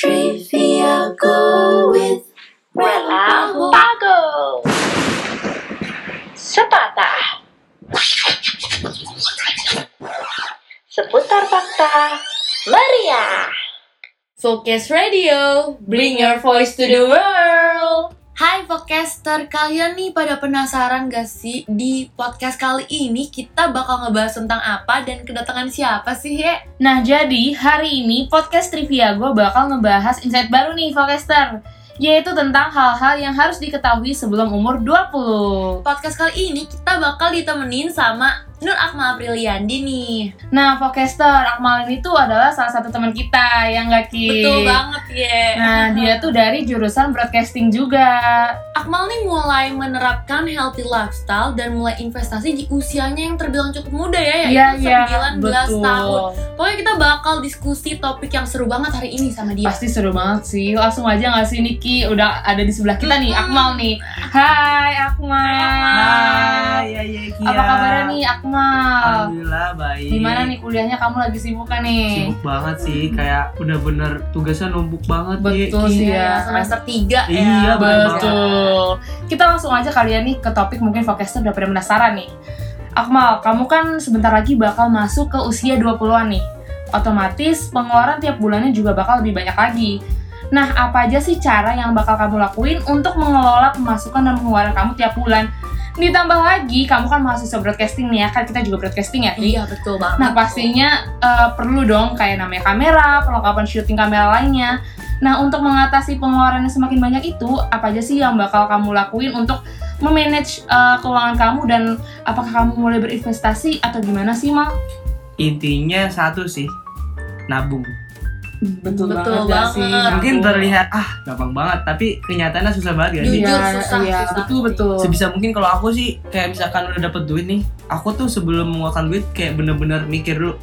Trivia Go with Rela Pago Sepatah. Seputar fakta Meriah. Focus Radio, bring your voice to the world. Hai podcaster, kalian nih pada penasaran gak sih di podcast kali ini kita bakal ngebahas tentang apa dan kedatangan siapa sih ya? Nah, jadi hari ini podcast trivia gue bakal ngebahas insight baru nih, Forecaster. Yaitu tentang hal-hal yang harus diketahui sebelum umur 20. Podcast kali ini kita bakal ditemenin sama Nur Akmal Apriliandi nih. Nah, Forecaster, Akmal ini tuh adalah salah satu teman kita yang gak Ki? Betul banget ya. Nah, dia tuh dari jurusan broadcasting juga. Akmal nih mulai menerapkan healthy lifestyle dan mulai investasi di usianya yang terbilang cukup muda ya, Iya, yaitu iya, 19 betul. tahun. Pokoknya kita bakal diskusi topik yang seru banget hari ini sama dia. Pasti seru banget sih. Langsung aja gak sih Niki? Udah ada di sebelah kita nih. Akmal nih. Hai Akmal. Hai, ya ya Kia. Apa kabarnya nih Akmal? Alhamdulillah baik. Gimana nih kuliahnya kamu lagi sibuk kan nih? Sibuk banget sih, kayak bener-bener tugasnya numpuk banget Betul sih ya. semester 3 ya. Iya, Betul. Kita langsung aja kalian nih ke topik mungkin Forecaster udah pada penasaran nih. Akmal, kamu kan sebentar lagi bakal masuk ke usia 20-an nih. Otomatis pengeluaran tiap bulannya juga bakal lebih banyak lagi. Nah, apa aja sih cara yang bakal kamu lakuin untuk mengelola pemasukan dan pengeluaran kamu tiap bulan? Ditambah lagi, kamu kan mahasiswa broadcasting nih ya, kan kita juga broadcasting ya? Iya, betul banget. Nah pastinya eh, perlu dong kayak namanya kamera, perlengkapan syuting kamera lainnya. Nah untuk mengatasi pengeluaran yang semakin banyak itu, apa aja sih yang bakal kamu lakuin untuk memanage eh, keuangan kamu dan apakah kamu mulai berinvestasi atau gimana sih Mal? Intinya satu sih, nabung. Betul, Betul gak banget. Mungkin terlihat ah gampang banget, tapi kenyataannya susah banget sih? Jujur, Iya, susah, iya, susah. betul betul. Sebisa mungkin kalau aku sih kayak misalkan udah dapet duit nih, aku tuh sebelum mengeluarkan duit kayak bener-bener mikir dulu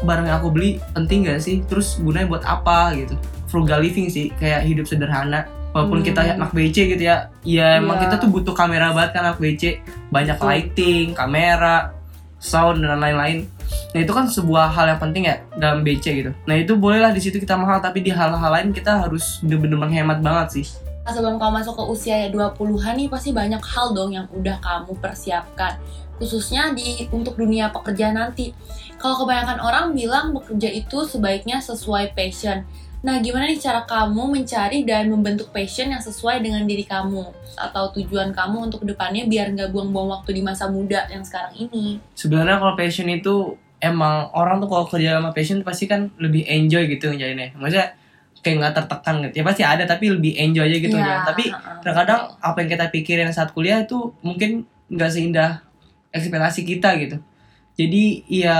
barang yang aku beli penting gak sih? Terus gunanya buat apa gitu? Frugal living sih, kayak hidup sederhana. Walaupun Hmm. kita anak BC gitu ya, ya emang Iya. kita tuh butuh kamera banget kan anak BC, banyak Betul. lighting, kamera, sound dan lain-lain. Nah itu kan sebuah hal yang penting ya dalam BC gitu. Nah itu bolehlah di situ kita mahal, tapi di hal-hal lain kita harus bener-bener menghemat banget sih. Nah, sebelum kamu masuk ke usia ya 20-an nih pasti banyak hal dong yang udah kamu persiapkan khususnya di untuk dunia pekerjaan nanti. Kalau kebanyakan orang bilang bekerja itu sebaiknya sesuai passion. Nah, gimana nih cara kamu mencari dan membentuk passion yang sesuai dengan diri kamu atau tujuan kamu untuk ke depannya biar nggak buang-buang waktu di masa muda yang sekarang ini? sebenarnya kalau passion itu emang orang tuh kalau kerja sama passion pasti kan lebih enjoy gitu ngejalinnya. Maksudnya kayak nggak tertekan gitu. Ya pasti ada tapi lebih enjoy aja gitu ya tapi terkadang apa yang kita pikirin saat kuliah itu mungkin nggak seindah ekspektasi kita gitu. Jadi ya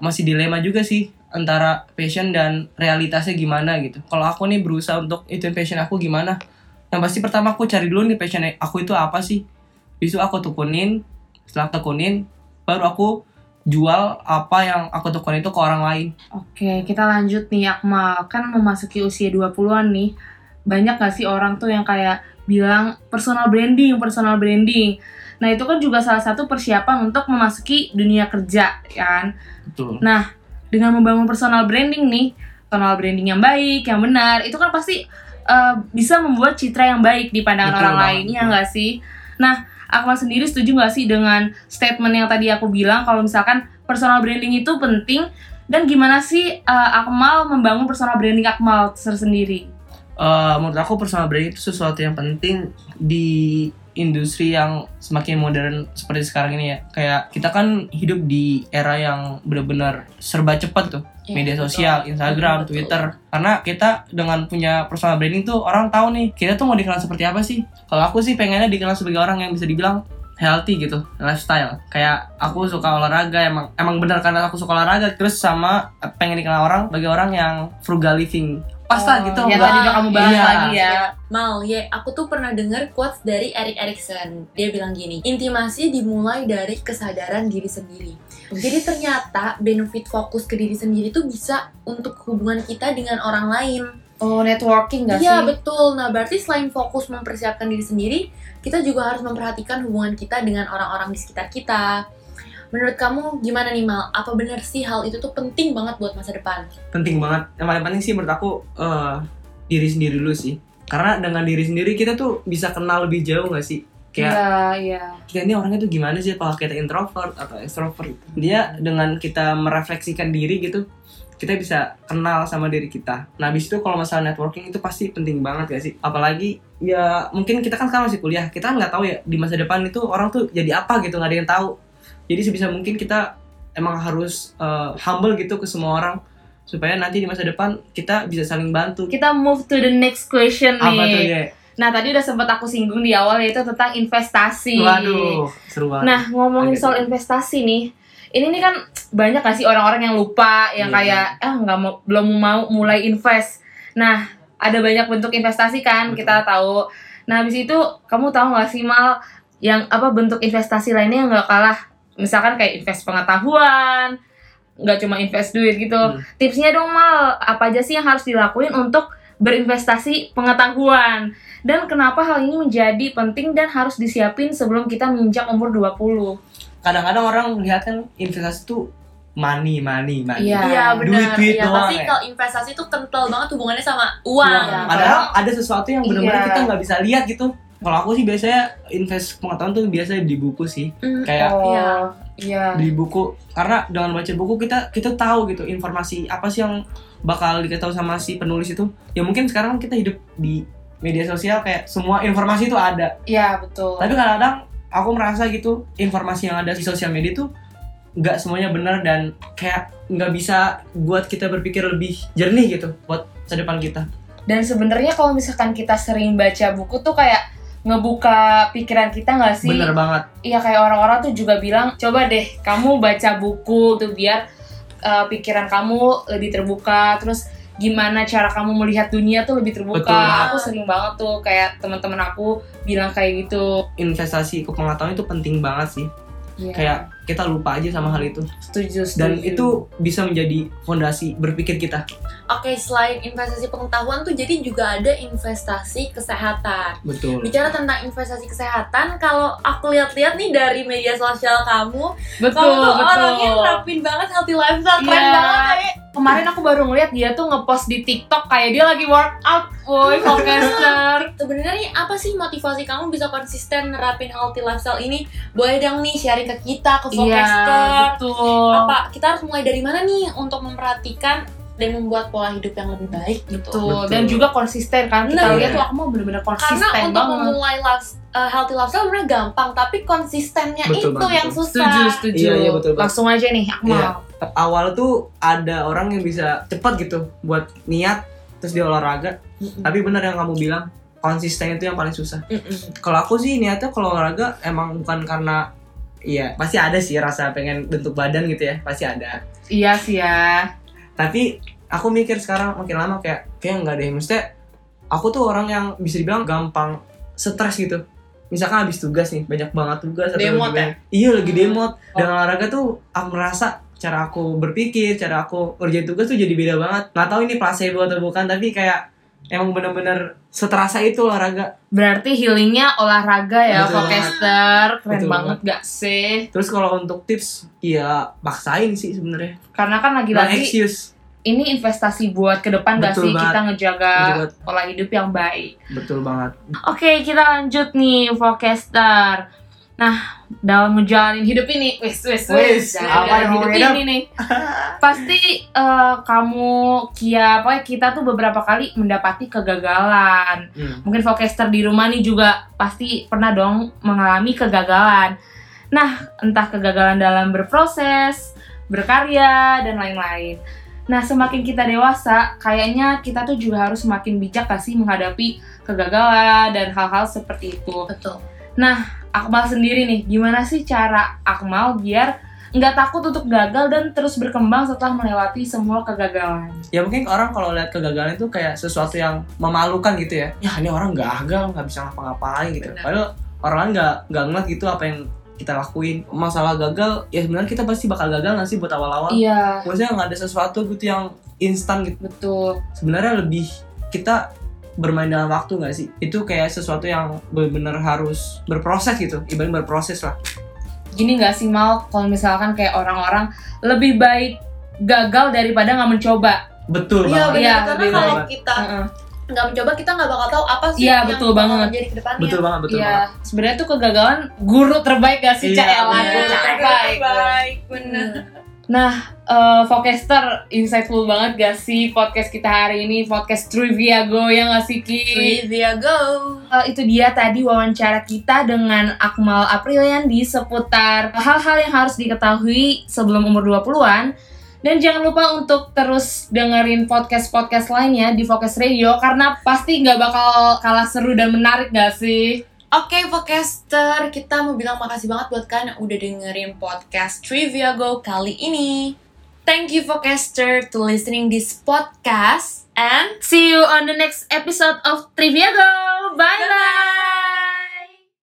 masih dilema juga sih antara passion dan realitasnya gimana gitu. Kalau aku nih berusaha untuk itu passion aku gimana? Yang pasti pertama aku cari dulu nih passion aku itu apa sih? Besok aku tekunin setelah tekunin baru aku jual apa yang aku tekunin itu ke orang lain Oke, kita lanjut nih Akmal. Kan memasuki usia 20-an nih. Banyak gak sih orang tuh yang kayak bilang personal branding, personal branding. Nah, itu kan juga salah satu persiapan untuk memasuki dunia kerja, ya kan? betul Nah, dengan membangun personal branding nih, personal branding yang baik, yang benar, itu kan pasti eh, bisa membuat citra yang baik di pandangan Betul orang banget, lain, ya nggak sih? Nah, Akmal sendiri setuju nggak sih dengan statement yang tadi aku bilang kalau misalkan personal branding itu penting dan gimana sih eh, Akmal membangun personal branding Akmal tersendiri? Eh, menurut aku personal branding itu sesuatu yang penting di industri yang semakin modern seperti sekarang ini ya kayak kita kan hidup di era yang benar-benar serba cepat tuh Iya, media betul. sosial, Instagram, Betul. Twitter. Karena kita dengan punya personal branding tuh orang tahu nih kita tuh mau dikenal seperti apa sih. Kalau aku sih pengennya dikenal sebagai orang yang bisa dibilang healthy gitu, lifestyle. Kayak aku suka olahraga, emang emang benar karena aku suka olahraga. Terus sama pengen dikenal orang sebagai orang yang frugal living. Pas lah Oh, gitu. Yang tadi udah kamu bahas Iya. lagi ya. Mal, ya aku tuh pernah denger quotes dari Erik Erikson. Dia bilang gini, intimasi dimulai dari kesadaran diri sendiri. Jadi ternyata benefit fokus ke diri sendiri tuh bisa untuk hubungan kita dengan orang lain. Oh, networking gak Iya sih? betul. Nah berarti selain fokus mempersiapkan diri sendiri, kita juga harus memperhatikan hubungan kita dengan orang-orang di sekitar kita. Menurut kamu gimana nih Mal? Apa benar sih hal itu tuh penting banget buat masa depan? penting banget. Yang paling penting sih menurut aku eh, diri sendiri dulu sih. Karena dengan diri sendiri kita tuh bisa kenal lebih jauh gak sih? Kayak Iya, iya. kita ini orangnya tuh gimana sih apakah kita introvert atau extrovert? Dia dengan kita merefleksikan diri gitu kita bisa kenal sama diri kita. Nah habis itu kalau masalah networking itu pasti penting banget gak sih? Apalagi ya mungkin kita kan sekarang masih kuliah. Kita kan nggak tahu ya di masa depan itu orang tuh jadi apa gitu nggak ada yang tahu jadi sebisa mungkin kita emang harus uh, humble gitu ke semua orang supaya nanti di masa depan kita bisa saling bantu Kita move to the next question nih. apa tuh Nah, tadi udah sempat aku singgung di awal yaitu tentang investasi. waduh seru banget Nah, ngomongin soal investasi nih. Ini nih kan banyak gak sih orang-orang yang lupa, yang Iya. kayak ah nggak mau belum mau mulai invest. Nah, ada banyak bentuk investasi kan, Betul. kita tahu. Nah, habis itu kamu tahu gak sih mal yang apa bentuk investasi lainnya yang nggak kalah? Misalkan kayak invest pengetahuan, nggak cuma invest duit gitu. Hmm. Tipsnya dong mal, apa aja sih yang harus dilakuin untuk berinvestasi pengetahuan? Dan kenapa hal ini menjadi penting dan harus disiapin sebelum kita menginjak umur 20? kadang-kadang orang melihat kan investasi tuh money money money Iya. Iya benar. Duit-duit Iya, doang pasti ya. kalau investasi itu kental banget hubungannya sama uang. Iya. Padahal ada sesuatu yang benar-benar Iya. kita nggak bisa lihat gitu. Kalau aku sih biasanya invest pengetahuan tuh biasanya di buku sih, Mm, kayak oh, Iya. iya. di buku. Karena dengan baca buku kita kita tahu gitu informasi apa sih yang bakal diketahui sama si penulis itu. Ya mungkin sekarang kita hidup di media sosial kayak semua informasi itu ada. Iya, betul. Tapi kadang-kadang aku merasa gitu informasi yang ada di sosial media tuh nggak semuanya benar dan kayak nggak bisa buat kita berpikir lebih jernih gitu buat masa depan kita. Dan sebenarnya kalau misalkan kita sering baca buku tuh kayak ngebuka pikiran kita nggak sih? Bener banget. Iya kayak orang-orang tuh juga bilang coba deh kamu baca buku tuh biar uh, pikiran kamu lebih terbuka terus gimana cara kamu melihat dunia tuh lebih terbuka. Betul. Aku sering banget tuh kayak teman-teman aku bilang kayak gitu. Investasi ke pengetahuan itu penting banget sih. Iya. Kayak kita lupa aja sama hal itu. setuju, setuju. Dan itu bisa menjadi fondasi berpikir kita. Oke, selain investasi pengetahuan tuh jadi juga ada investasi kesehatan. Betul. Bicara tentang investasi kesehatan, kalau aku lihat-lihat nih dari media sosial kamu, betul kamu tuh betul. orangnya nerapin banget healthy lifestyle, keren Iya. banget kayak Kemarin aku baru ngeliat dia tuh ngepost di TikTok kayak dia lagi workout, woi, podcaster. Sebenarnya apa sih motivasi kamu bisa konsisten nerapin healthy lifestyle ini? Boleh dong nih sharing ke kita, ke Iya, Forecaster. betul. Apa kita harus mulai dari mana nih untuk memperhatikan dan membuat pola hidup yang lebih baik gitu. Betul. Betul. Dan juga konsisten kan. Kita Nah, lihat tuh aku mau bener-bener konsisten Karena untuk banget. memulai life- uh, healthy lifestyle sebenarnya gampang, tapi konsistennya Betul itu banget, yang betul. susah. Setuju, setuju. Iya, iya, betul, betul. Langsung aja nih, aku Iya. mau. Awal tuh ada orang yang bisa cepat gitu buat niat terus dia olahraga. Mm-mm. Tapi bener yang kamu bilang konsisten itu yang paling susah. Kalau aku sih niatnya kalau olahraga emang bukan karena Iya, pasti ada sih rasa pengen bentuk badan gitu ya, pasti ada. Iya sih ya. Tapi aku mikir sekarang makin lama kayak kayak nggak deh, maksudnya aku tuh orang yang bisa dibilang gampang stres gitu. Misalkan habis tugas nih, banyak banget tugas atau Demot ya? Iya, lagi Hmm. demot. Dan olahraga tuh aku merasa cara aku berpikir, cara aku ngerjain tugas tuh jadi beda banget. Nggak tahu ini placebo atau bukan, tapi kayak emang bener-bener seterasa itu olahraga. Berarti healingnya olahraga ya, Betul podcaster. Keren Betul banget gak sih? Terus kalau untuk tips, ya paksain sih sebenarnya. Karena kan lagi-lagi excuse. ini investasi buat ke depan gak Betul sih banget. kita ngejaga Ngejaga. pola hidup yang baik. Betul banget. Oke, kita lanjut nih, Forecaster. Nah, dalam ngejalanin hidup ini, wis wis Wis, apa hidup hidup? ini nih. Pasti eh, kamu, Kia, pokoknya kita tuh beberapa kali mendapati kegagalan. Hmm. Mungkin Forecaster di rumah nih juga pasti pernah dong mengalami kegagalan. Nah, entah kegagalan dalam berproses, berkarya, dan lain-lain. Nah, semakin kita dewasa, kayaknya kita tuh juga harus semakin bijak gak sih menghadapi kegagalan dan hal-hal seperti itu. Betul. Akmal sendiri nih, gimana sih cara Akmal biar nggak takut untuk gagal dan terus berkembang setelah melewati semua kegagalan? Ya mungkin orang kalau lihat kegagalan itu kayak sesuatu yang memalukan gitu ya. Ya ini orang gagal, nggak bisa ngapa-ngapain gitu. Benar. Padahal orang lain nggak nggak ngeliat gitu apa yang kita lakuin. Masalah gagal, ya sebenarnya kita pasti bakal gagal nggak sih buat awal-awal. Iya, Maksudnya nggak ada sesuatu gitu yang instan gitu. betul. Sebenarnya lebih kita bermain dalam waktu nggak sih? Itu kayak sesuatu yang benar-benar harus berproses gitu. Ibaratnya berproses lah. Gini nggak sih Mal, kalau misalkan kayak orang-orang lebih baik gagal daripada nggak mencoba. Betul Iya banget. Iya, karena kalau kita Heeh. nggak mencoba kita nggak bakal tahu apa sih Iya, yang betul bakal banget. terjadi ke depannya. betul banget betul Iya, banget sebenarnya tuh kegagalan guru terbaik gak sih, Iya, Cak Ella? iya. Guru terbaik. Baik, bener. Nah, eh Vokester, insightful banget gak sih podcast kita hari ini? Podcast Trivia Go yang gak sih, Ki? Trivia go. Eh, itu dia tadi wawancara kita dengan Akmal Apriliandi seputar hal-hal yang harus diketahui sebelum umur 20-an. Dan jangan lupa untuk terus dengerin podcast-podcast lainnya di Focus Radio karena pasti nggak bakal kalah seru dan menarik gak sih? Oke, Podcaster, kita mau bilang makasih banget buat kalian yang udah dengerin podcast Trivia Go kali ini. Thank you, Podcaster, to listening this podcast and See you on the next episode of Trivia Go. Bye bye.